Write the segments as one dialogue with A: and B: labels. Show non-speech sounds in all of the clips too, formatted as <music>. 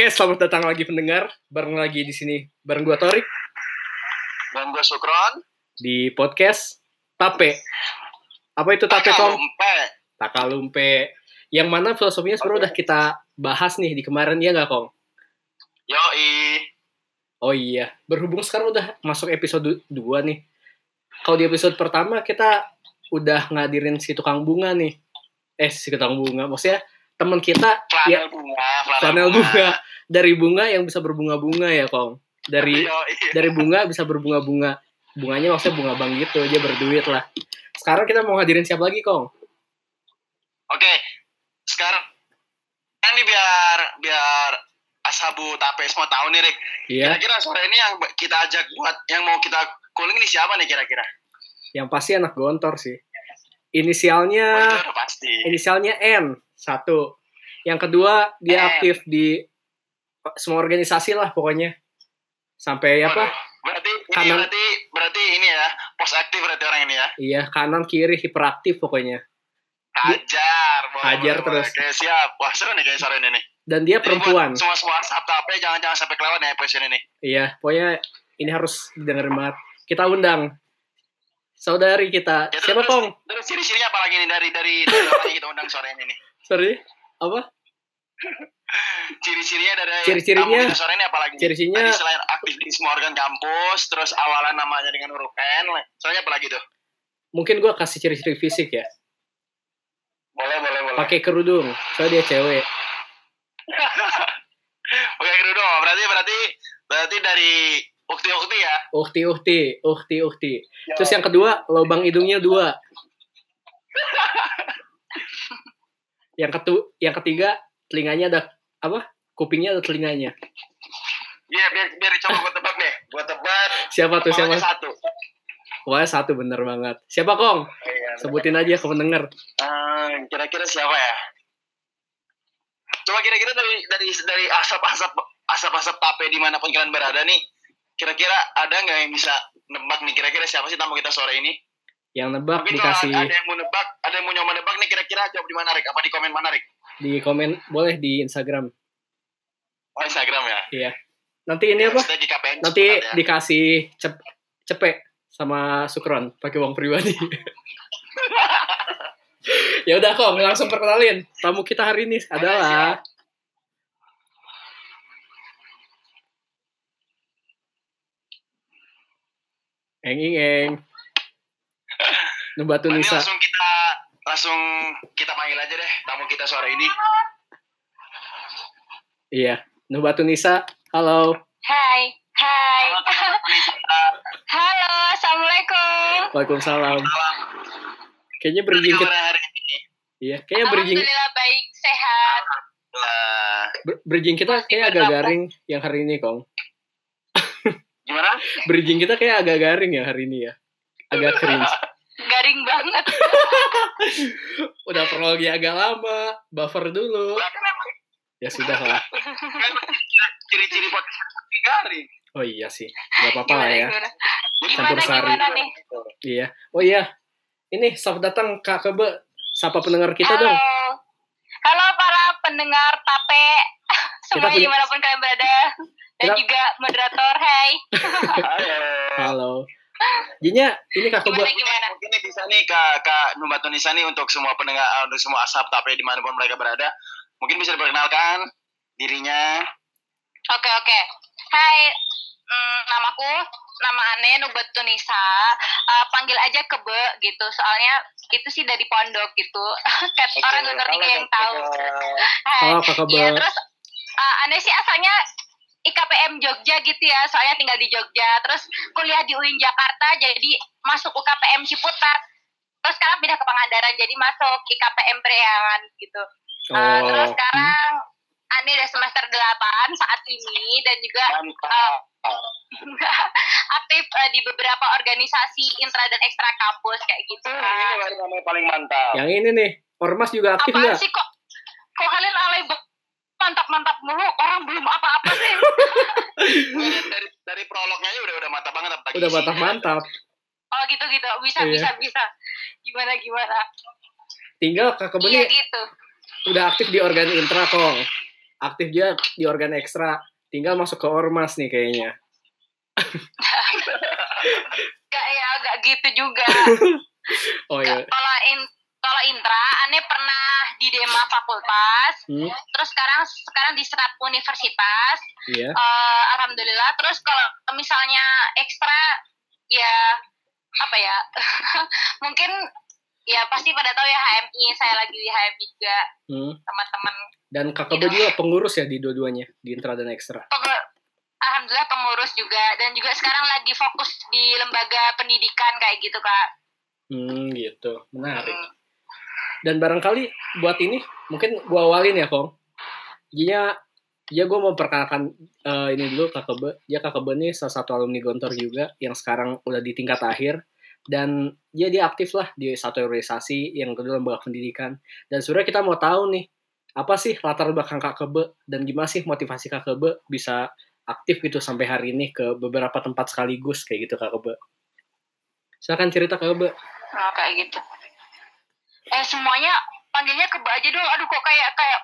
A: Oke, selamat datang lagi pendengar. Bareng lagi di sini bareng gua Torik
B: Dan gue Sukron.
A: di podcast Tape. Apa itu Tape, Kong?
B: Takalumpe.
A: Takalumpe. Yang mana filosofinya sebenarnya udah kita bahas nih di kemarin ya nggak, Kong?
B: Yoi.
A: Oh iya, berhubung sekarang udah masuk episode 2 nih. Kalau di episode pertama kita udah ngadirin si tukang bunga nih. Eh, si tukang bunga. Maksudnya teman kita ya,
B: Flanel bunga.
A: bunga. Dari bunga yang bisa berbunga-bunga ya, Kong. Dari <laughs> dari bunga bisa berbunga-bunga. Bunganya maksudnya bunga bank gitu, dia berduit lah. Sekarang kita mau ngadirin siapa lagi, Kong?
B: Oke. Sekarang kan ini biar biar asabu tape semua tahu nih Rick.
A: Iya,
B: Kira-kira sore ini yang kita ajak buat yang mau kita calling ini siapa nih kira-kira?
A: yang pasti anak gontor sih. Inisialnya
B: Oh, pasti.
A: inisialnya N satu. Yang kedua dia aktif di semua organisasi lah pokoknya. Sampai apa?
B: Waduh, Berarti ini
A: Kanan.
B: berarti berarti ini ya pos aktif berarti orang ini ya.
A: Iya, kanan kiri hiperaktif pokoknya.
B: Hajar. boleh,
A: Hajar
B: boleh, boleh.
A: terus.
B: Oke, siap. Wah seru nih kayak sore ini nih.
A: Dan dia perempuan.
B: Semua semua asap tape jangan jangan sampai kelewat ya episode ini.
A: Iya, pokoknya ini harus didengerin banget. Kita undang saudari kita.
B: Ya,
A: Siapa,
B: terus,
A: Kong?
B: Terus ciri-cirinya apa lagi nih dari dari, dari orang yang kita undang sore ini nih?
A: Sorry. Apa? <laughs>
B: Ciri-cirinya dari
A: Ciri-cirinya-
B: sore ini apa lagi? nih?
A: ciri-cirinya-
B: Tadi selain aktif di semua organ kampus, terus awalan namanya dengan huruf N, soalnya apa lagi tuh?
A: Mungkin gua kasih ciri-ciri fisik ya.
B: Boleh, boleh, boleh.
A: Pakai kerudung. Soalnya dia cewek. <laughs>
B: Pakai kerudung. Berarti berarti berarti dari ukti-ukti ya.
A: Ukti, ukti, ukti, ukti. Terus yang kedua, lubang hidungnya dua. <laughs> yang ketu, yang ketiga, telinganya ada apa? Kupingnya ada telinganya.
B: Iya, biar biar coba gue tebak deh. Gue tebak.
A: Siapa tuh siapa?
B: satu.
A: Wah satu bener banget. Siapa Kong?
B: Iya.
A: Sebutin aja ke pendengar.
B: Eh, kira-kira siapa ya? Coba kira-kira dari dari dari asap-asap asap-asap tape di mana pun kalian berada nih, kira-kira ada nggak yang bisa nebak nih? Kira-kira siapa sih tamu kita sore ini?
A: Yang nebak
B: Mungkin
A: dikasih
B: ada yang mau nebak, ada yang mau nyoba nebak nih, kira-kira jawab di mana Rik? Apa di komen mana Rik?
A: Di komen boleh di Instagram.
B: Oh Instagram ya.
A: Iya. Nanti ini apa?
B: Hashtag GKPN
A: Nanti
B: ya.
A: dikasih cep cepek sama Sukron pakai uang pribadi. <laughs> ya udah kong langsung perkenalin tamu kita hari ini adalah Eng ing eng <laughs> Nubatu
B: Ini
A: Nisa
B: langsung kita langsung kita panggil aja deh tamu kita sore ini.
A: Iya Nubatu Nisa Halo
C: Hai, hai.
B: Halo.
C: Halo, assalamualaikum.
A: Waalaikumsalam Kayaknya
B: Gimana
A: berijing kita
B: hari ini?
A: Iya kayaknya berijing
C: Alhamdulillah baik, sehat.
A: Ber- berijing kita kayak agak garing yang hari ini kong
B: gimana?
A: Bridging kita kayak agak garing ya hari ini ya. Agak cringe.
C: Garing banget. <laughs>
A: Udah prologi agak lama, buffer dulu.
B: Kan
A: Ya sudah lah. <laughs>
B: ciri-ciri podcast garing.
A: Oh iya sih, nggak apa-apa lah ya.
C: Gimana,
A: Campur
C: gimana,
A: sari.
C: gimana nih?
A: Iya. Oh iya, ini selamat datang Kak Kebe. Sapa pendengar kita
C: Halo.
A: dong.
C: Halo para pendengar tape. <laughs> Semuanya
A: punya-
C: di mana pun kalian berada. Dan
A: Kita-
C: juga moderator, hai.
B: Halo.
A: Jinya, ini Kak.
C: Gimana, gimana?
B: Mungkin bisa nih Kak Kak Numbat Tunisa nih untuk semua pendengar eh, untuk semua asap tape di mana pun mereka berada. Mungkin bisa diperkenalkan dirinya.
C: Oke, oke. Hai, mm, namaku nama Ane Nubat Tunisa. Eh, panggil aja Kebe gitu. Soalnya itu sih dari pondok gitu. <laughs> Kayak orang nggak ngerti kayak yang tahu. Hai.
A: Kak Kebe.
C: Iya, terus uh, Ane sih asalnya IKPM Jogja gitu ya, soalnya tinggal di Jogja. Terus kuliah di UIN Jakarta, jadi masuk UKPM Ciputat. Terus sekarang pindah ke Pangandaran, jadi masuk IKPM Priangan gitu. Uh,
A: Oh.
C: terus sekarang Ane udah semester 8 saat ini dan juga
B: Mantap. <laughs>
C: aktif uh, di beberapa organisasi intra dan ekstra kampus kayak gitu.
B: Hmm,
C: kan.
B: ini baru namanya paling mantap.
A: Yang ini nih, Ormas juga aktif
C: Apaan
A: nggak?
C: sih kok kok kalian alay banget? Mantap-mantap mulu orang belum apa-apa sih
B: dari, dari dari prolognya aja udah udah mantap banget apalagi
A: Udah mantap-mantap.
C: oh gitu gitu bisa
A: Iya.
C: bisa bisa gimana gimana
A: Tinggal Kak Kebe
C: iya gitu
A: udah aktif di organ intra kong. aktif juga di organ ekstra. Tinggal masuk ke ormas nih kayaknya. <laughs>
C: Gak ya, gak gitu juga. <laughs>
A: Oh iya.
C: Kalau in, kalau intra, aneh pernah di Dema Fakultas,
A: Hmm,
C: terus sekarang sekarang di Senat Universitas.
A: iya.
C: Eh, Alhamdulillah. Terus kalau misalnya ekstra, ya apa ya? <laughs> Mungkin ya pasti pada tahu ya HMI. Saya lagi di HMI juga
A: Hmm.
C: teman-teman.
A: Dan kakak Be juga pengurus ya di dua-duanya, di intra dan ekstra.
C: Alhamdulillah pengurus juga dan juga sekarang lagi fokus di lembaga pendidikan kayak gitu kak.
A: Hmm, gitu. Menarik.
C: Hmm.
A: Dan barangkali buat ini mungkin gua awalin ya, Kong. Dia ya gue mau perkenalkan eh, ini dulu Kakak Be. Dia Kakak Be ini salah satu alumni Gontor juga yang sekarang udah di tingkat akhir dan dia dia aktif lah di satu organisasi yang kedua lembaga pendidikan. Dan sebenarnya kita mau tahu nih apa sih latar belakang Kakak Be dan gimana sih motivasi Kakak Be bisa aktif gitu sampai hari ini ke beberapa tempat sekaligus kayak gitu Kakak Be. Silakan cerita Kakak Be.
C: Oh, kayak gitu. Eh semuanya panggilnya keba aja dong. Aduh kok kayak kayak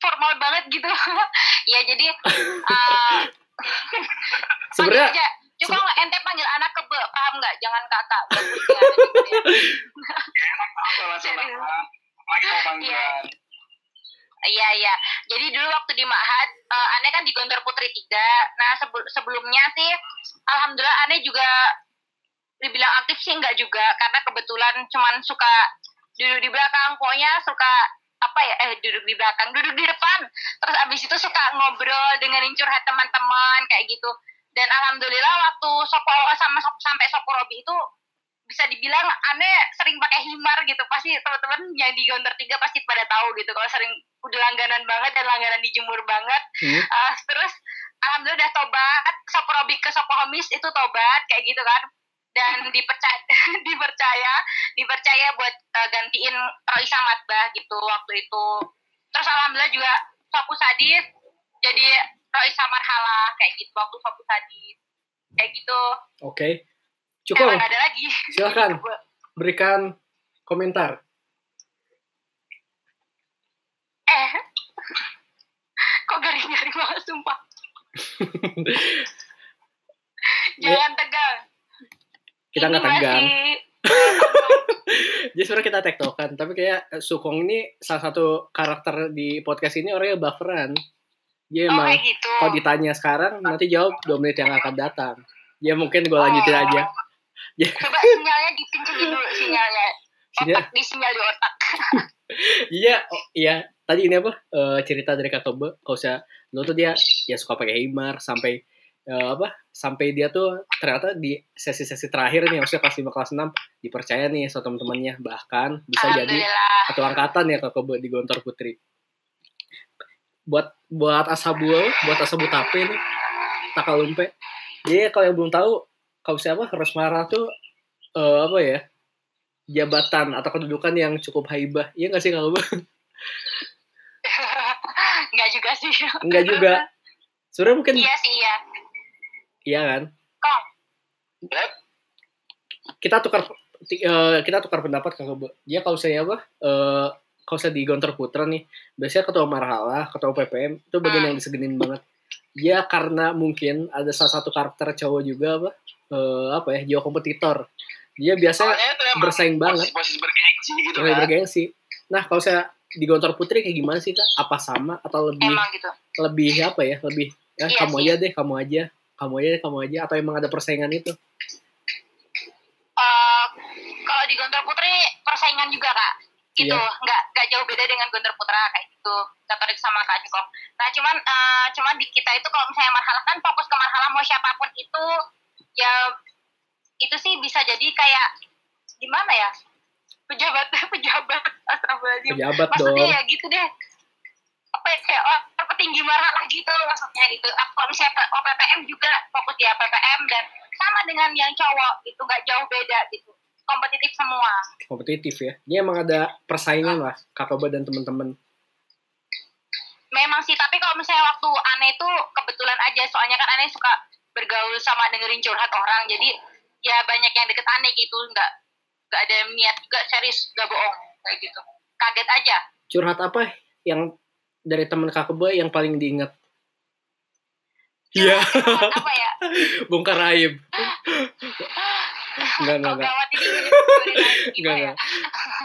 C: formal banget gitu. <laughs> ya jadi eh <laughs>
A: Sebenarnya
C: aja. Coba nggak ente panggil anak kebe, paham nggak? Jangan kakak. Bagus ya, gitu ya.
B: Panggilan.
C: Iya iya. Jadi dulu waktu di Mahat, eh, Ane kan di Gontor Putri 3. Nah sebel- sebelumnya sih, alhamdulillah Ane juga dibilang aktif sih enggak juga, karena kebetulan cuman suka duduk di belakang, pokoknya suka apa ya eh duduk di belakang duduk di depan. Terus abis itu suka ngobrol dengerin curhat teman-teman kayak gitu. Dan alhamdulillah waktu sopo sama sampai sopo Robi itu bisa dibilang aneh sering pakai himar gitu. Pasti teman-teman yang di Gontor 3 pasti pada tahu gitu kalau sering udah langganan banget dan langganan dijemur banget.
A: Hmm,
C: Ah, terus alhamdulillah udah tobat. Sopo Robi ke sopo Homis itu tobat kayak gitu kan dan dipercaya <laughs> dipercaya dipercaya buat eh, gantiin Roisa Matbah gitu waktu itu terus alhamdulillah juga Sopu Sadis jadi Roisa Marhala kayak gitu waktu Sopu Sadis kayak gitu
A: oke. Cukup.
C: Emang ada lagi <laughs>
A: Silakan. berikan komentar.
C: eh <laughs> kok garing-garing banget sumpah jangan tegang
A: Kita nggak tegang. <laughs> Jadi sebenarnya kita tektokan, tapi kayak eh, Sukong ini salah satu karakter di podcast ini orangnya baperan. Dia
C: oh
A: emang
C: gitu
A: kalau ditanya sekarang nanti jawab dua menit yang akan datang. Ya mungkin gue lanjutin
C: Oh.
A: aja. Ya,
C: coba <laughs> sinyalnya dikencengin dulu sinyalnya
A: Sinyal-
C: otak di sinyal di otak <laughs>
A: iya, oh, iya. Tadi ini apa? eh, cerita dari Kak Tobe. Kalau saya dulu tuh dia ya suka pakai himar sampai eh, apa? Sampai dia tuh ternyata di sesi-sesi terakhir nih, maksudnya kelas 5 kelas 6 dipercaya nih sama teman-temannya bahkan bisa jadi satu angkatan ya Kobe di Gontor Putri. Buat buat Asabu, buat Asabu Tape nih, Takalumpe. Jadi kalau yang belum tahu, kalau siapa Rosmara tuh eh, apa ya? Jabatan atau kedudukan yang cukup haibah. Iya nggak sih kalau <laughs>
C: Enggak <laughs> juga sih.
A: Enggak juga. <laughs> Sebenarnya mungkin
C: Iya sih, iya.
A: Iya kan.
C: Kong,
A: Kita tukar eh, kita tukar pendapat Kobe. Dia kalau saya apa? Eh kalau saya di Gontor Putra nih, biasanya ketua marhala, ketua PPM itu bagian yang disegenin banget. Dia karena mungkin ada salah satu karakter cowok juga apa? Eh, apa ya? Jiwa kompetitor. Dia
B: emang
A: bersaing banget,
B: posisi bergengsi gitu kan.
A: bergengsi. Nah, kalau saya di Gontor Putri kayak gimana sih kak? Apa sama atau lebih
C: emang gitu.
A: lebih apa ya? Lebih ya,
C: Iya
A: kamu
C: sih.
A: aja deh, kamu aja, kamu aja, kamu aja. Atau emang ada persaingan itu?
C: Eh, kalau di Gontor Putri persaingan juga kak gitu
A: Iya.
C: nggak nggak jauh beda dengan Gontor Putra kayak gitu tertarik sama kak Jukong nah cuman eh, cuman di kita itu kalau misalnya marhalah kan fokus ke marhalah mau siapa pun itu ya itu sih bisa jadi kayak gimana ya pejabat <laughs> pejabat astagfirullahaladzim
A: Pejabat
C: maksudnya
A: dong.
C: ya gitu deh apa ya, oh, petinggi marhalah gitu maksudnya gitu. Ah, kalau misalnya OPPM juga fokus di APPM dan sama dengan yang cowok itu nggak jauh beda gitu. Kompetitif semua.
A: Kompetitif ya. Dia emang ada persaingan lah, Kak Kobe dan teman-teman.
C: memang sih tapi kalau misalnya waktu aneh itu kebetulan aja soalnya kan aneh suka bergaul sama dengerin curhat orang jadi ya banyak yang deket aneh gitu nggak nggak ada niat juga serius nggak bohong kayak gitu. Kaget aja.
A: Curhat apa yang dari teman kakebe yang paling diingat? Iya,
C: apa ya <laughs>
A: bongkar aib. Enggak, enggak,
C: Kok
A: enggak.
C: gue
A: Enggak, enggak.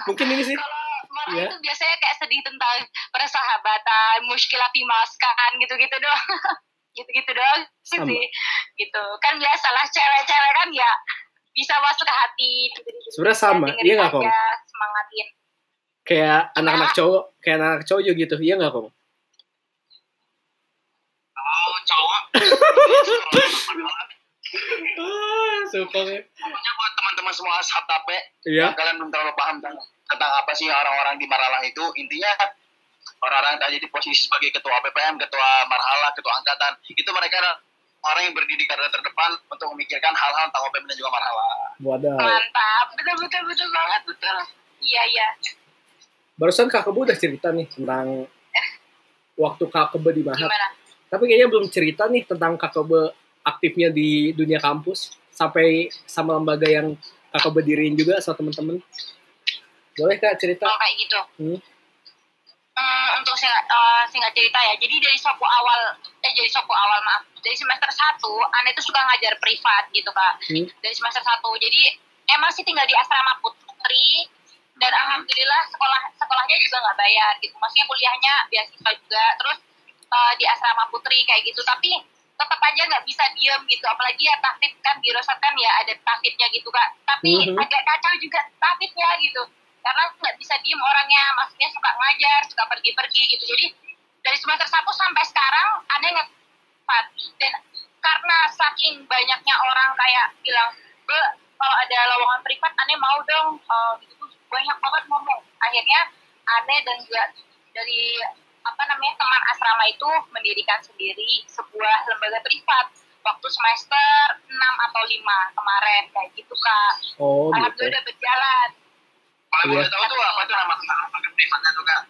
A: Mungkin ini sih.
C: kalau marah
A: Ya.
C: itu biasanya kayak sedih tentang persahabatan, muskilah pimaskan gitu-gitu doang. <laughs> gitu-gitu doang sih.
A: Sama.
C: Gitu. Kan biasalah cewek-cewek kan ya bisa masuk ke hati gitu-gitu.
A: Sebenarnya sama, iya nggak,
C: aja, Semangatin.
A: Kayak anak-anak cowok, kayak anak cowok juga gitu. Iya nggak, Kong?
B: Oh, cowok.
A: Ah, suka ya.
B: Pokoknya buat teman-teman semua ashab tape,
A: Iya.
B: kalian belum terlalu paham tentang, tentang apa sih orang-orang di Maralah itu, intinya orang-orang yang tadi di posisi sebagai ketua PPM, ketua Marhala, ketua angkatan, itu mereka orang yang berdiri di garda terdepan untuk memikirkan hal-hal tentang OPM dan juga Marhala.
A: Wadah.
C: Mantap. Betul betul betul banget betul. Iya iya.
A: Barusan Kak Kebo udah cerita nih tentang waktu Kak Kebo di Mahat.
C: Gimana?
A: Tapi kayaknya belum cerita nih tentang Kak Kebo aktifnya di dunia kampus sampai sama lembaga yang Kak Kebo diriin juga sama temen-temen. Boleh Kak cerita?
C: Oh kayak gitu.
A: Hmm.
C: Hmm, untuk singkat, eh, singkat cerita ya, jadi dari sopo awal, eh jadi sopo awal maaf, dari semester 1, Ane itu suka ngajar privat gitu kak,
A: Hmm.
C: dari semester 1, jadi emang sih tinggal di asrama putri, dan alhamdulillah sekolah sekolahnya juga nggak bayar gitu, maksudnya kuliahnya beasiswa juga, terus eh, di asrama putri kayak gitu, tapi tetap aja nggak bisa diem gitu, apalagi ya tahfidz kan di Rosat kan ya ada tahfidnya gitu kak, tapi
A: Mhm.
C: agak kacau juga tahfidnya gitu, karena nggak bisa diem orangnya. Maksudnya suka ngajar suka pergi-pergi gitu. Jadi dari semester 1 sampai sekarang aneh ngepat dan karena saking banyaknya orang kayak bilang be kalau ada lowongan privat aneh mau dong. Eh, gitu banyak banget ngomong akhirnya aneh dan juga dari apa namanya teman asrama itu mendirikan sendiri sebuah lembaga privat waktu semester 6 atau 5 kemarin kayak gitu kak
A: Oh gitu.
C: alhamdulillah udah berjalan
B: Kalau
A: Iya.
B: boleh tahu tuh apa tuh nama lembaga privatnya tuh kak?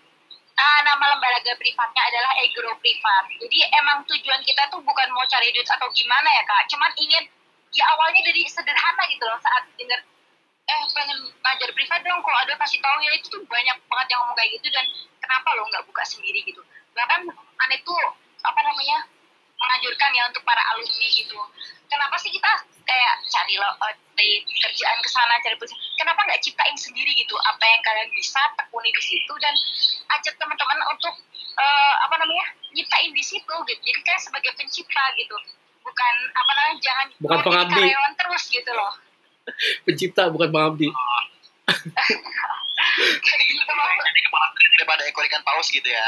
C: Ah, nama lembaga privatnya adalah Egro Privat. Jadi emang tujuan kita tuh bukan mau cari duit atau gimana ya kak, cuman ingin ya awalnya dari sederhana gitu loh saat denger eh pengen ngajar privat dong kalau ada kasih tahu ya itu tuh banyak banget yang ngomong kayak gitu dan kenapa lo nggak buka sendiri gitu? Bahkan aneh tuh apa namanya menganjurkan ya untuk para alumni gitu. Kenapa sih kita kayak cari lo eh, cari kerjaan ke sana cari pekerjaan? Kenapa nggak ciptain sendiri gitu apa yang kalian bisa tekuni di situ dan ajak teman-teman untuk eh, apa namanya nyiptain di situ gitu. Jadi kayak sebagai pencipta gitu. Bukan apa namanya jangan
A: Bukan pengabdi.
C: karyawan terus gitu loh <laughs>
A: Pencipta bukan Bang Abdi.
C: kayak gitu
B: Jadi kepala daripada ekor ikan paus gitu ya.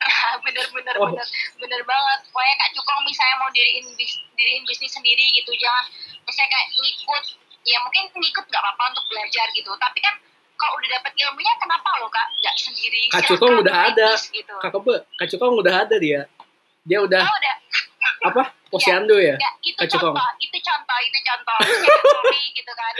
B: <laughs>
C: bener bener
A: Oh.
C: bener bener banget pokoknya kak Cukong misalnya mau diriin bis, diriin bisnis sendiri gitu jangan misalnya kayak ngikut ya mungkin ngikut nggak apa-apa untuk belajar gitu tapi kan kalau udah dapet ilmunya kenapa lo kak nggak sendiri
A: Kak Cukong udah ada.
C: gitu
A: Kak Kebo, Kak Cukong udah ada dia. Dia udah
C: oh udah
A: apa? Posyandu ya?
C: ya itu
A: Kak Cukong.
C: contoh itu contoh itu contoh Tori gitu kan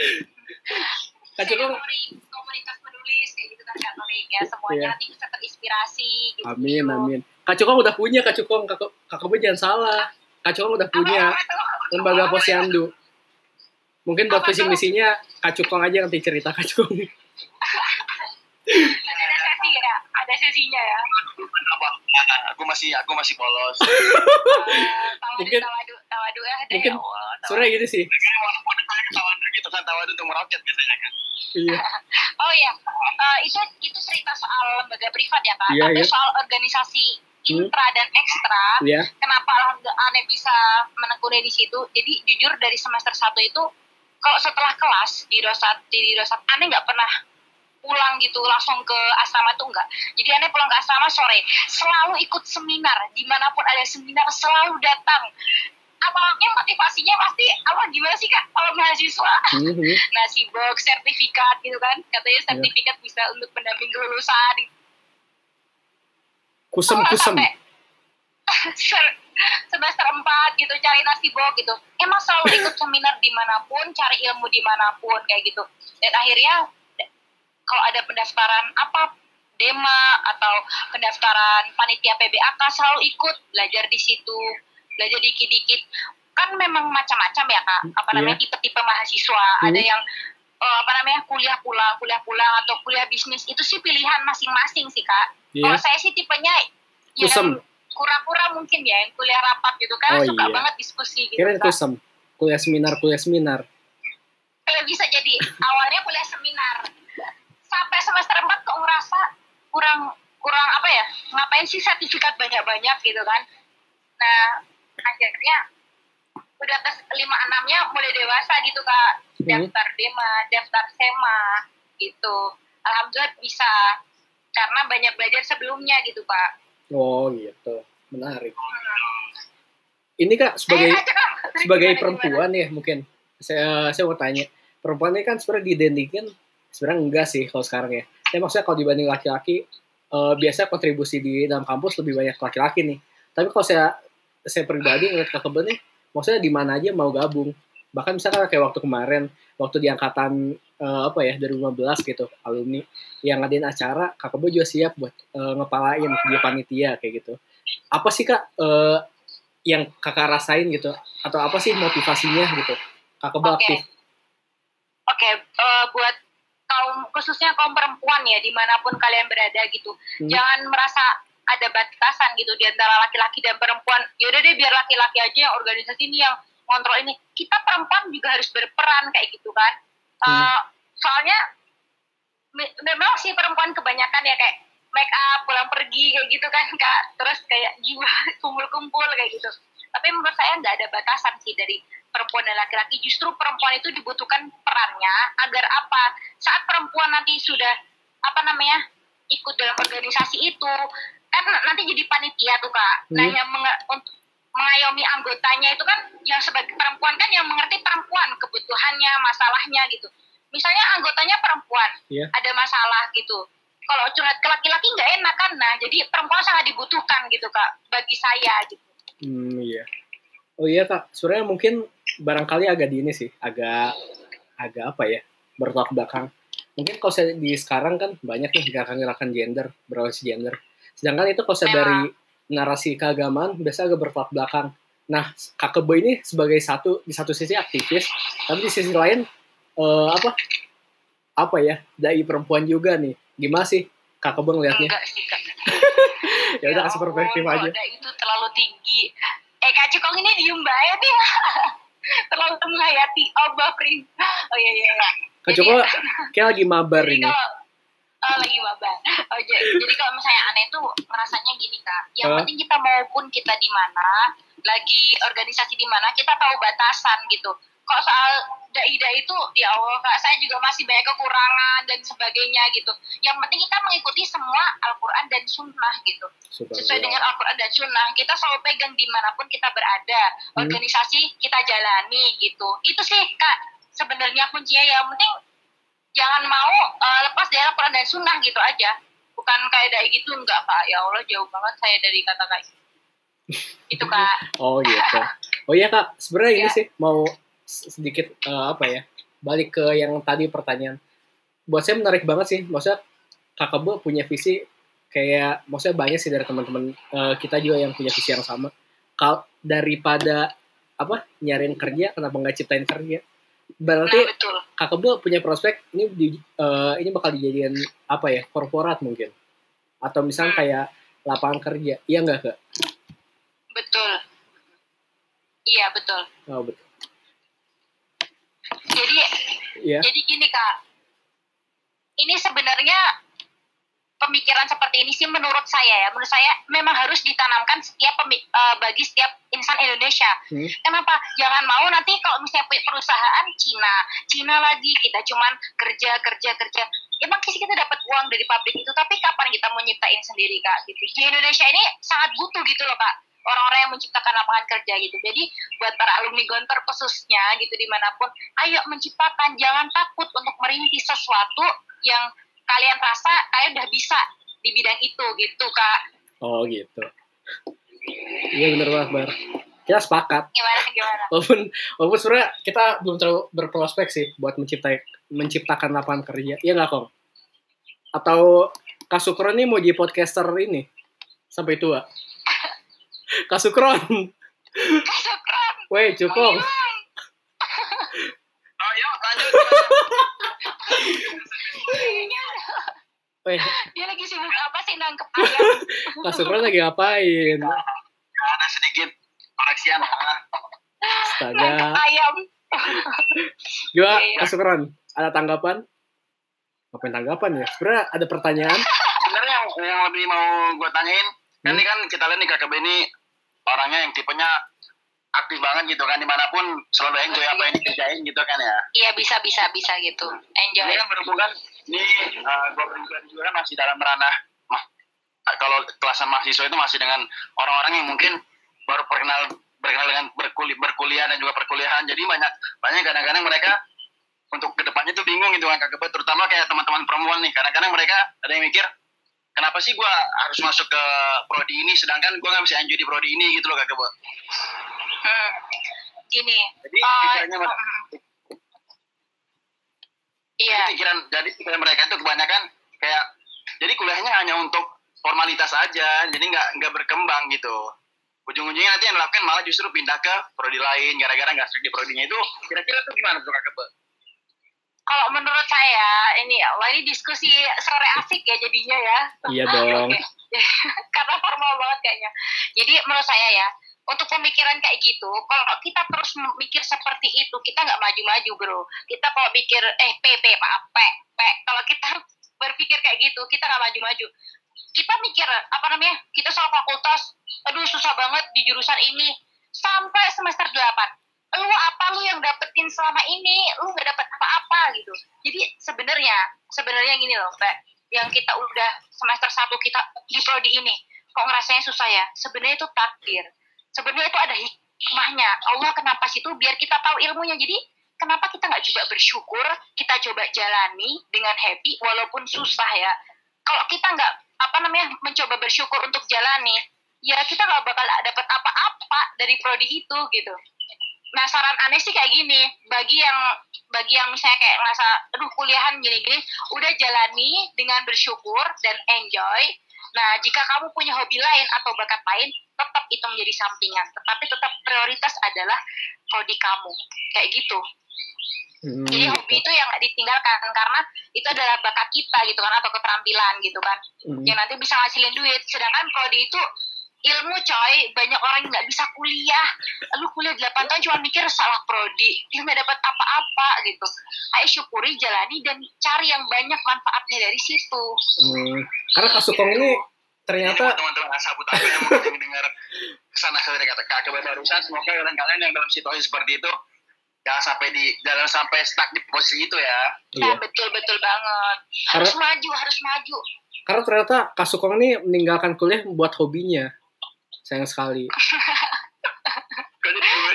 C: <laughs>
A: Kak Cukong
C: Tori, komunitas penulis kayak gitu kan Kak Tori ya semuanya
A: Iya.
C: nanti bisa terinspirasi gitu
A: Amin, amin. Kak Cukong udah punya, Kak Cukong. Kak, Kak Kebo jangan salah. Kak Cukong udah punya
C: Apa-
A: lembaga posyandu. Mungkin buat visi misinya Kak Cukong aja nanti cerita Kak Cukong.
C: ada <laughs> <laughs> sesi ya ada sesinya ya
B: Apa? Nah, aku masih aku masih polos. <laughs>
C: Tawadu
A: Mungkin-
C: tawadu tawadu ah deh
A: mungkin
C: ya Allah tawadu.
A: Sebenarnya gitu sih.
B: Walaupun tawadu gitu kan tawadu untuk meroket biasanya kan.
A: Iya. <laughs>
C: oh ya Eh, itu itu cerita soal lembaga privat ya kak
A: Iya,
C: tapi
A: iya.
C: soal organisasi intra dan ekstra
A: Iya.
C: kenapa alhamdulillah aneh bisa menekuni di situ jadi jujur dari semester 1 itu kalau setelah kelas di rosat di rosat aneh nggak pernah pulang gitu langsung ke asrama tuh enggak. Jadi aneh pulang ke asrama sore selalu ikut seminar di mana pun ada seminar selalu datang. Awalnya motivasinya pasti apa gimana sih kak kalau mahasiswa?
A: Mhm. <laughs>
C: nasi box sertifikat gitu kan. Katanya sertifikat bisa untuk pendamping kelulusan.
A: Kusem
C: Kalau
A: kusem.
C: sampai <laughs> semester 4 gitu cari nasi box gitu. Emang selalu ikut seminar di mana pun cari ilmu di mana pun kayak gitu. Dan akhirnya kalau ada pendaftaran apa dema atau pendaftaran panitia PBAK selalu ikut belajar di situ belajar dikit-dikit kan memang macam-macam ya kak apa
A: Iya.
C: namanya tipe-tipe mahasiswa
A: Hmm.
C: ada yang eh, apa namanya kuliah pulang kuliah pulang atau kuliah bisnis itu sih pilihan masing-masing sih kak
A: Iya.
C: kalau saya sih tipenya yang
A: Kusem.
C: kura-kura mungkin ya yang kuliah rapat gitu kan
A: Oh,
C: suka
A: iya.
C: banget diskusi gitu Kak.
A: kusem. Kuliah seminar, kuliah seminar.
C: kayak bisa jadi <laughs> awalnya kuliah seminar sampai semester 4 kok ngerasa kurang kurang apa ya ngapain sih sertifikat banyak-banyak gitu kan nah akhirnya udah ke lima enamnya mulai dewasa gitu kak
A: Hmm.
C: daftar dema daftar sema gitu alhamdulillah bisa karena banyak belajar sebelumnya gitu pak
A: Oh gitu. Menarik.
C: Hmm.
A: Ini kak sebagai
C: aja, Kak.
A: sebagai
C: Gimana,
A: perempuan ya mungkin saya saya mau tanya perempuan ini kan sebenarnya didentikan sebenarnya enggak sih kalau sekarang ya. Tapi maksudnya kalau dibanding laki-laki eh, biasanya kontribusi di dalam kampus lebih banyak laki-laki nih. Tapi kalau saya saya pribadi ngeliat ke kebun nih maksudnya di mana aja mau gabung. Bahkan misalkan kayak waktu kemarin waktu di angkatan eh, apa ya 2015 gitu alumni yang ngadain acara kak Kebo juga siap buat eh, ngepalain dia panitia kayak gitu. Apa sih kak eh, yang kakak rasain gitu? Atau apa sih motivasinya gitu? Kakak Kebo
C: Oke.
A: aktif.
C: Oke, eh, buat kaum khususnya kaum perempuan ya di mana pun kalian berada gitu,
A: Hmm.
C: jangan merasa ada batasan gitu di antara laki-laki dan perempuan. Yaudah deh biar laki-laki aja yang organisasi ini yang kontrol ini. Kita perempuan juga harus berperan kayak gitu kan.
A: Hmm.
C: soalnya me- memang sih perempuan kebanyakan ya kayak make up pulang pergi kayak gitu kan kak terus kayak jiwa <laughs> kumpul-kumpul kayak gitu tapi menurut saya nggak ada batasan sih dari perempuan dan laki-laki. Justru perempuan itu dibutuhkan perannya agar apa? Saat perempuan nanti sudah apa namanya ikut dalam organisasi itu kan nanti jadi panitia tuh kak. Nah
A: Hmm.
C: yang menge- untuk mengayomi anggotanya itu kan yang sebagai perempuan kan yang mengerti perempuan kebutuhannya masalahnya gitu. Misalnya anggotanya perempuan
A: Iya.
C: ada masalah gitu. Kalau curhat ke laki-laki nggak enak kan? Nah jadi perempuan sangat dibutuhkan gitu kak bagi saya gitu
A: Hmm, iya. Oh iya kak, sebenarnya mungkin barangkali agak di ini sih, agak agak apa ya, bertolak belakang. Mungkin kalau saya di sekarang kan banyak nih gerakan-gerakan gender, berorientasi gender. Sedangkan itu kalau saya
C: Memang.
A: dari narasi keagamaan biasa agak bertolak belakang. Nah, kak Kebo ini sebagai satu di satu sisi aktivis, tapi di sisi lain eh, apa apa ya, dai perempuan juga nih. Gimana sih kak Kebo ngelihatnya?
C: enggak sih kak
A: Ya udah kasih perspektif
C: ampun,
A: aja.
C: itu terlalu tinggi. Eh kak Cikong ini diem banget nih <laughs> terlalu menghayati. Oh Bafrin oh iya iya iya.
A: Kak Joko <laughs> kayak lagi mabar ini.
C: kalau oh, lagi wabah oh, jadi, jadi kalau misalnya aneh tuh ngerasanya gini kak. Yang
A: Hah?
C: penting kita maupun kita di mana lagi organisasi di mana kita tahu batasan gitu kalau soal dai-dai itu ya Allah kak saya juga masih banyak kekurangan dan sebagainya gitu. Yang penting kita mengikuti semua Al-Quran dan Sunnah gitu. Sesuai dengan Al-Quran dan Sunnah kita selalu pegang di mana pun kita berada.
A: Hmm.
C: organisasi kita jalani gitu. Itu sih kak sebenarnya kuncinya. Yang penting jangan mau eh, lepas dari Al-Quran dan Sunnah gitu aja. Bukan kayak dari gitu enggak kak. Ya Allah jauh banget saya dari kata gitu. itu kak. <laughs>
A: Oh gitu. Oh iya kak, sebenarnya ini
C: Ya.
A: sih mau sedikit eh, apa ya balik ke yang tadi pertanyaan. Buat saya menarik banget sih, maksudnya kakak Bu punya visi kayak maksudnya banyak sih dari teman-teman eh, kita juga yang punya visi yang sama. Kal daripada apa nyariin kerja, kenapa nggak ciptain kerja? Berarti
C: nah betul
A: kakak Bu punya prospek ini di, eh, ini bakal dijadikan apa ya korporat mungkin atau misalnya kayak lapangan kerja, iya nggak kak?
C: betul iya betul
A: Oh betul.
C: Jadi
A: Iya.
C: Jadi gini kak, ini sebenarnya pemikiran seperti ini sih menurut saya ya, menurut saya memang harus ditanamkan setiap eh, bagi setiap insan Indonesia.
A: Hmm.
C: Kenapa? Jangan mau nanti kalau misalnya perusahaan Cina, Cina lagi kita cuman kerja kerja kerja. Emang sih kita dapat uang dari pabrik itu, tapi kapan kita mau nyiptain sendiri kak? Gitu. Di Indonesia ini sangat butuh gitu loh kak orang-orang yang menciptakan lapangan kerja gitu. Jadi buat para alumni Gontor khususnya gitu di mana pun, ayo menciptakan, jangan takut untuk merintis sesuatu yang kalian rasa kalian udah bisa di bidang itu gitu kak.
A: Oh gitu. Iya bener banget Bar. Kita sepakat.
C: Gimana gimana?
A: Walaupun walaupun sebenarnya kita belum terlalu berprospek sih buat menciptai menciptakan lapangan kerja. Iya nggak Kong? Atau Kak Sukron ini mau jadi podcaster ini sampai tua. Kak Sukron.
C: Sukron.
A: Weh, cukong.
B: Oh, yuk lanjut.
A: Eh,
C: Dia lagi sibuk apa sih nangkep ayam?
A: Kak Sukron lagi ngapain?
B: ada sedikit koreksian lah.
A: Astaga.
C: nangkep ayam.
A: Gimana
C: Iya.
A: Kak Sukron? Ada tanggapan? Ngapain tanggapan ya? Sebenarnya ada pertanyaan.
B: Sebenarnya yang, yang lebih mau gue tanyain, kan
A: Hmm.
B: ini kan kita lihat nih KKB ini orangnya yang tipenya aktif banget gitu kan di mana pun selalu enjoy apa yang dikerjain gitu kan ya.
C: Iya bisa bisa bisa gitu. Enjoy.
B: Ini kan berhubungan ini uh, gue pribadi juga kan masih dalam ranah mah, kalau kelasan mahasiswa itu masih dengan orang-orang yang mungkin baru perkenal berkenal dengan berkuliah, berkuliah dan juga perkuliahan jadi banyak banyak kadang-kadang mereka untuk ke depannya tuh bingung gitu kan KKB terutama kayak teman-teman perempuan nih kadang-kadang mereka ada yang mikir kenapa sih gua harus masuk ke prodi ini sedangkan gua nggak bisa enjoy di prodi ini gitu loh KKB
C: Hmm. Gini.
B: jadi
C: uh,
B: pikirannya
C: mm, Iya.
B: Jadi pikiran jadi pikiran mereka itu kebanyakan kayak jadi kuliahnya hanya untuk formalitas aja jadi nggak nggak berkembang gitu ujung-ujungnya nanti yang dilakukan malah justru pindah ke prodi lain gara-gara nggak sesuai di prodinya itu kira-kira tuh gimana tuh kakak?
C: Kalau menurut saya ini ya, wah ini diskusi sore asik ya jadinya ya.
A: Iya <laughs> dong. <laughs>
C: Karena formal banget kayaknya. Jadi menurut saya ya, untuk pemikiran kayak gitu, kalau kita terus mikir seperti itu, kita nggak maju-maju bro. Kita kalau mikir, eh P, P, Pak, P, P. Kalau kita <laughs> berpikir kayak gitu, kita nggak maju-maju. Kita mikir, apa namanya, kita soal fakultas, aduh susah banget di jurusan ini. Sampai semester 8. Lu apa lu yang dapetin selama ini? Lu nggak dapet apa-apa gitu. Jadi sebenarnya, sebenarnya gini loh, Pak. Yang kita udah semester 1 kita di prodi ini, kok ngerasanya susah ya? Sebenarnya itu takdir sebenarnya itu ada hikmahnya Allah kenapa sih itu biar kita tahu ilmunya jadi kenapa kita nggak coba bersyukur kita coba jalani dengan happy walaupun susah ya kalau kita nggak apa namanya mencoba bersyukur untuk jalani ya kita nggak bakal dapat apa-apa dari prodi itu gitu nah saran aneh sih kayak gini bagi yang bagi yang misalnya kayak ngerasa aduh kuliahan gini-gini udah jalani dengan bersyukur dan enjoy Nah, jika kamu punya hobi lain atau bakat lain, tetap itu menjadi sampingan. Tetapi tetap prioritas adalah prodi kamu. Kayak gitu.
A: Hmm,
C: Jadi hobi itu yang nggak ditinggalkan karena itu adalah bakat kita gitu kan atau keterampilan gitu kan.
A: hmm.
C: Yang nanti bisa ngasilin duit. Sedangkan prodi itu ilmu coy, banyak orang nggak bisa kuliah. Lu kuliah 8 tahun cuma mikir salah prodi, dia nggak dapat apa-apa gitu. Ayo syukuri, jalani dan cari yang banyak manfaatnya dari situ.
A: Hmm. Karena Kak Sukong ini ternyata
B: buat teman-teman asabut aku yang mungkin dengar ke sana dari kata kakak barusan semoga kalian-kalian yang dalam situasi seperti itu jangan sampai di jangan sampai stuck di posisi itu ya
A: iya.
C: Nah, betul betul banget. Harus maju, harus maju.
A: Karena ternyata Kak Sukong ini meninggalkan kuliah buat hobinya. Sayang sekali.
B: Kok jadi gue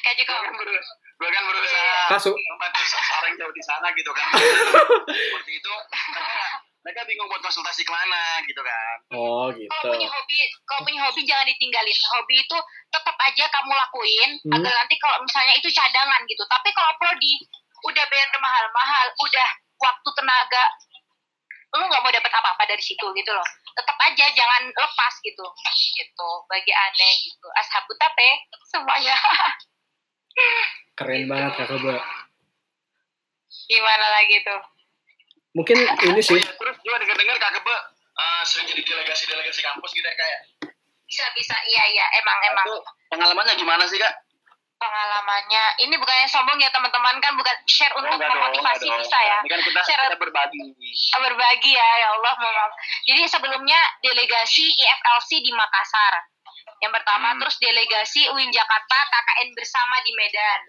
C: Kayak juga
B: gue kan, beru- gue kan berusaha
A: Kak Su-
B: membantu orang jauh di sana gitu kan seperti itu mereka, mereka bingung buat konsultasi ke mana gitu kan
A: Oh
C: kalau
A: gitu.
C: punya hobi, kalau punya hobi jangan ditinggalin. Hobi itu tetap aja kamu lakuin
A: Hmm.
C: agar nanti kalau misalnya itu cadangan gitu. Tapi kalau prodi udah bayar mahal-mahal, udah waktu tenaga lu nggak mau dapat apa-apa dari situ gitu loh. Tetap aja jangan lepas gitu. Gitu. Bagi aneh gitu. Ashabu tape semuanya. <laughs>
A: Keren banget Kak Keba.
C: Gimana lagi tuh?
A: Mungkin ini sih
B: terus juga dengar-dengar kakak Be, eh, sering jadi delegasi-delegasi kampus gitu ya kayak
C: Bisa bisa. Iya iya emang emang.
B: itu pengalamannya gimana sih kak
C: pengalamannya. Ini bukannya sombong ya teman-teman. Kan bukan share
B: Oh,
C: untuk
B: dong,
C: memotivasi
B: enggak dong.
C: bisa ya
B: ini kan kita,
C: Share-
B: kita berbagi.
C: Berbagi ya ya Allah maaf. Jadi sebelumnya delegasi IFLC di Makassar. Yang pertama
B: Hmm.
C: terus delegasi UIN Jakarta KKN bersama di Medan.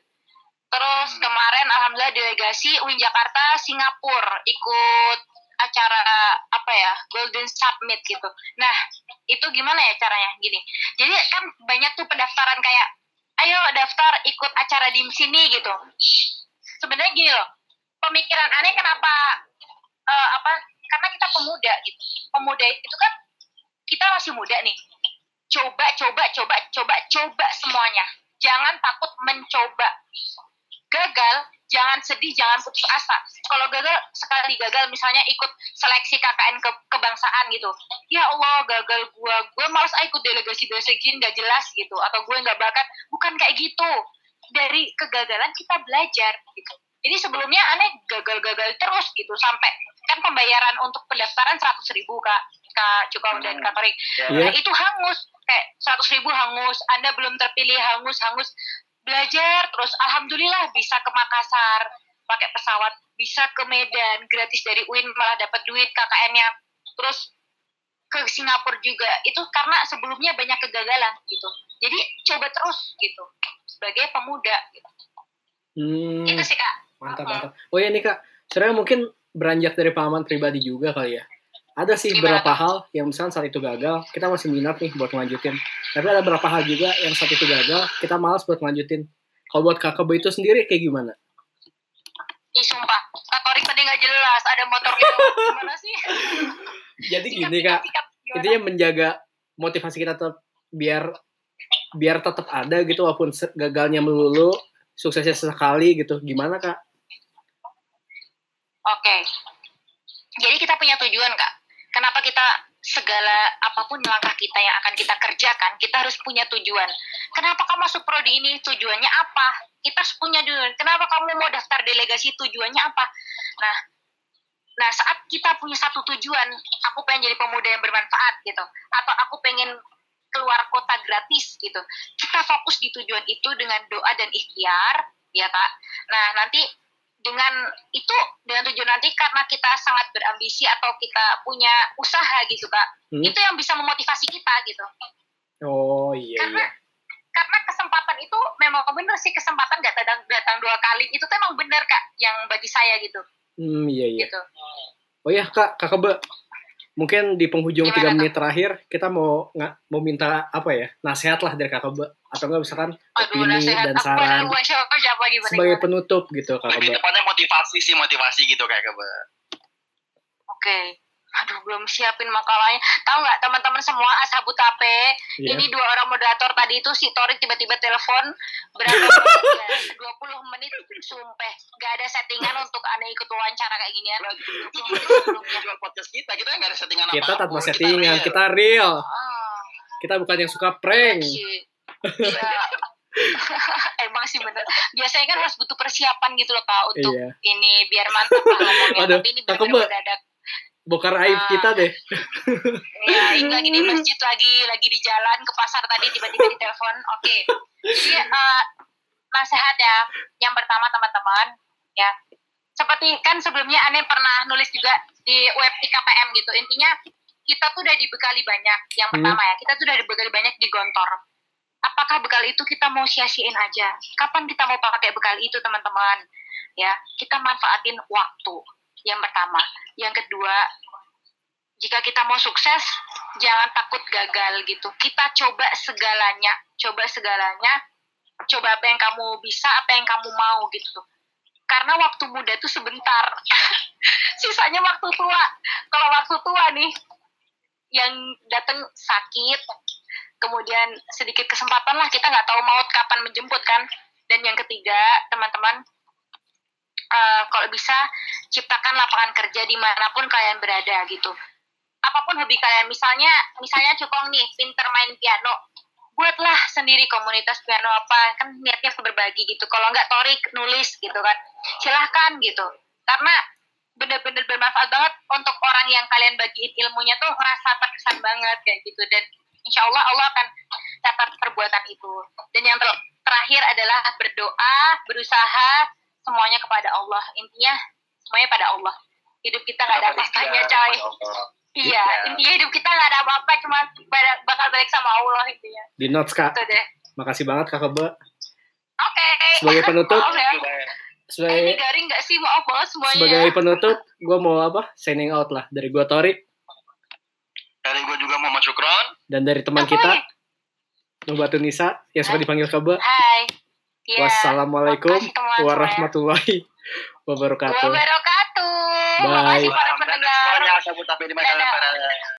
C: Terus
B: Hmm.
C: kemarin alhamdulillah delegasi UIN Jakarta Singapura ikut acara apa ya Golden Summit gitu. Nah itu gimana ya caranya? Gini. Jadi kan banyak tuh pendaftaran kayak ayo daftar ikut acara di sini gitu. Sebenarnya gini pemikiran aneh kenapa eh, apa karena kita pemuda gitu. Pemuda itu kan kita masih muda nih. Coba coba coba coba coba semuanya. Jangan takut mencoba. Gagal jangan sedih jangan putus asa. Kalau gagal sekali gagal misalnya ikut seleksi KKN ke kebangsaan gitu. Ya Allah gagal gua. Gue males ah ikut delegasi delegasi gini nggak jelas gitu. Atau gue nggak bakat. Bukan kayak gitu. Dari kegagalan kita belajar gitu. Jadi sebelumnya aneh gagal-gagal terus gitu. Sampai kan pembayaran untuk pendaftaran seratus ribu kak. Kak Cukong dan kak Torik.
A: Iya.
C: Nah, itu hangus. Kayak seratus ribu hangus. Anda belum terpilih hangus hangus belajar terus alhamdulillah bisa ke Makassar pakai pesawat bisa ke Medan gratis dari UIN malah dapat duit KKN-nya terus ke Singapura juga itu karena sebelumnya banyak kegagalan gitu jadi coba terus gitu sebagai pemuda gitu.
A: Hmm,
C: itu sih kak
A: mantap
C: Mm-mm.
A: mantap. Oh ya nih kak, sebenarnya mungkin beranjak dari pengalaman pribadi juga kali ya. Ada sih
C: Gimana
A: beberapa hal yang misalnya saat itu gagal, kita masih minat nih buat ngelanjutin. Tapi ada beberapa hal juga yang saat itu gagal, kita malas buat ngelanjutin. Kalau buat kakak Boy itu sendiri kayak gimana?
C: Ih sumpah, Kak Torik tadi nggak jelas ada motor gitu. Gimana sih? <laughs>
A: Jadi
C: Sikat,
A: gini kak,
C: sikat. Gimana?
A: intinya menjaga motivasi kita tetap biar biar tetap ada gitu walaupun gagalnya melulu, suksesnya sesekali gitu. Gimana kak?
C: Oke. Jadi kita punya tujuan, Kak. Kenapa kita segala apa pun langkah kita yang akan kita kerjakan, kita harus punya tujuan. Kenapa kamu masuk prodi ini? Tujuannya apa? Kita harus punya tujuan. Kenapa kamu mau daftar delegasi? Tujuannya apa? Nah, nah saat kita punya satu tujuan, aku pengen jadi pemuda yang bermanfaat gitu, atau aku pengen keluar kota gratis gitu. Kita fokus di tujuan itu dengan doa dan ikhtiar, ya kak. Nah nanti dengan itu dengan tujuan nanti karena kita sangat berambisi atau kita punya usaha gitu kak
A: Hmm?
C: itu yang bisa memotivasi kita gitu
A: Oh iya
C: karena
A: iya.
C: karena kesempatan itu memang bener sih kesempatan gak datang datang dua kali itu tuh emang bener kak yang bagi saya gitu
A: Hmm iya iya.
C: gitu
A: Oh ya kak, kakak mungkin di penghujung tiga menit terakhir kita mau nggak mau minta apa ya nasihat lah dari kakak Be atau enggak misalkan
C: aduh
A: opini
C: nasihat
A: dan saran sebagai penutup gitu kakak
B: Lebih tepatnya motivasi sih motivasi gitu kayak ke
C: oke aduh belum siapin makalahnya tahu nggak teman-teman semua ashabu tape
A: Iya.
C: Ini dua orang moderator tadi itu si Torik tiba-tiba telepon berapa <laughs> ya? 20 menit sumpah gak ada settingan untuk aneh ikut wawancara kayak ginian.
B: jual podcast kita kita nggak ada settingan
A: Kita
B: apa
A: tanpa settingan, kita real.
C: Ah,
A: Kita bukan yang suka prank.
C: Iya. <laughs> Emang sih bener. Biasanya kan harus butuh persiapan gitu loh kak untuk
A: Iya.
C: ini biar mantap ngomongnya. Tapi ini mendadak.
A: Bokar aib
C: Ah.
A: kita deh.
C: Ya, ini lagi di masjid lagi lagi di jalan ke pasar tadi tiba-tiba ditelepon. Oke. Jadi eh, nasihat ya. Yang pertama teman-teman ya. Seperti kan sebelumnya Ane pernah nulis juga di web IKPM gitu. Intinya kita tuh udah dibekali banyak. Yang
A: Hmm.
C: pertama ya, kita tuh udah dibekali banyak di Gontor. Apakah bekal itu kita mau sia-siain aja? Kapan kita mau pakai bekal itu, teman-teman? Ya, kita manfaatin waktu. Yang pertama. Yang kedua, jika kita mau sukses, jangan takut gagal gitu. Kita coba segalanya, coba segalanya, coba apa yang kamu bisa, apa yang kamu mau gitu. Karena waktu muda itu sebentar, <laughs> sisanya waktu tua. Kalau waktu tua nih, yang datang sakit, kemudian sedikit kesempatan lah kita nggak tahu maut kapan menjemput kan. Dan yang ketiga, teman-teman, eh, kalau bisa ciptakan lapangan kerja di mana pun kalian berada gitu. Apa pun hobi kalian misalnya misalnya cukong nih pinter main piano. Buatlah sendiri komunitas piano apa kan niatnya berbagi gitu. Kalau nggak torik nulis gitu kan. Silahkan gitu. Karena bener-bener bermanfaat banget untuk orang yang kalian bagiin ilmunya tuh ngerasa terkesan banget kayak gitu. Dan insya Allah Allah akan catat perbuatan itu. Dan yang ter- terakhir adalah berdoa berusaha semuanya kepada Allah intinya semuanya pada Allah hidup kita nggak ada apa-apanya coy Iya,
B: Iya.
C: intinya hidup kita nggak ada apa-apa, cuma pada- bakal balik sama Allah intinya.
A: Di notes kak.
C: Itu deh.
A: Makasih banget kakak Be.
C: Oke.
A: Sebagai penutup,
C: Maaf ya. Eh, ini
A: sebagai
C: garing nggak sih? Maaf banget semuanya.
A: sebagai penutup, gue mau apa? Signing out lah dari gue Torik
B: dari gue juga Muhammad Syukron
A: dan dari teman
C: Apa
A: kita
C: ya?
A: Nubatu Nisa yang suka dipanggil Kebe.
C: Hai. Iya.
A: Wassalamualaikum warahmatullahi wabarakatuh.
C: Wabarakatuh.
A: Bye.
C: Makasih para
B: Dadah
C: pendengar.
B: di mana
C: Dadah.
B: kalian berada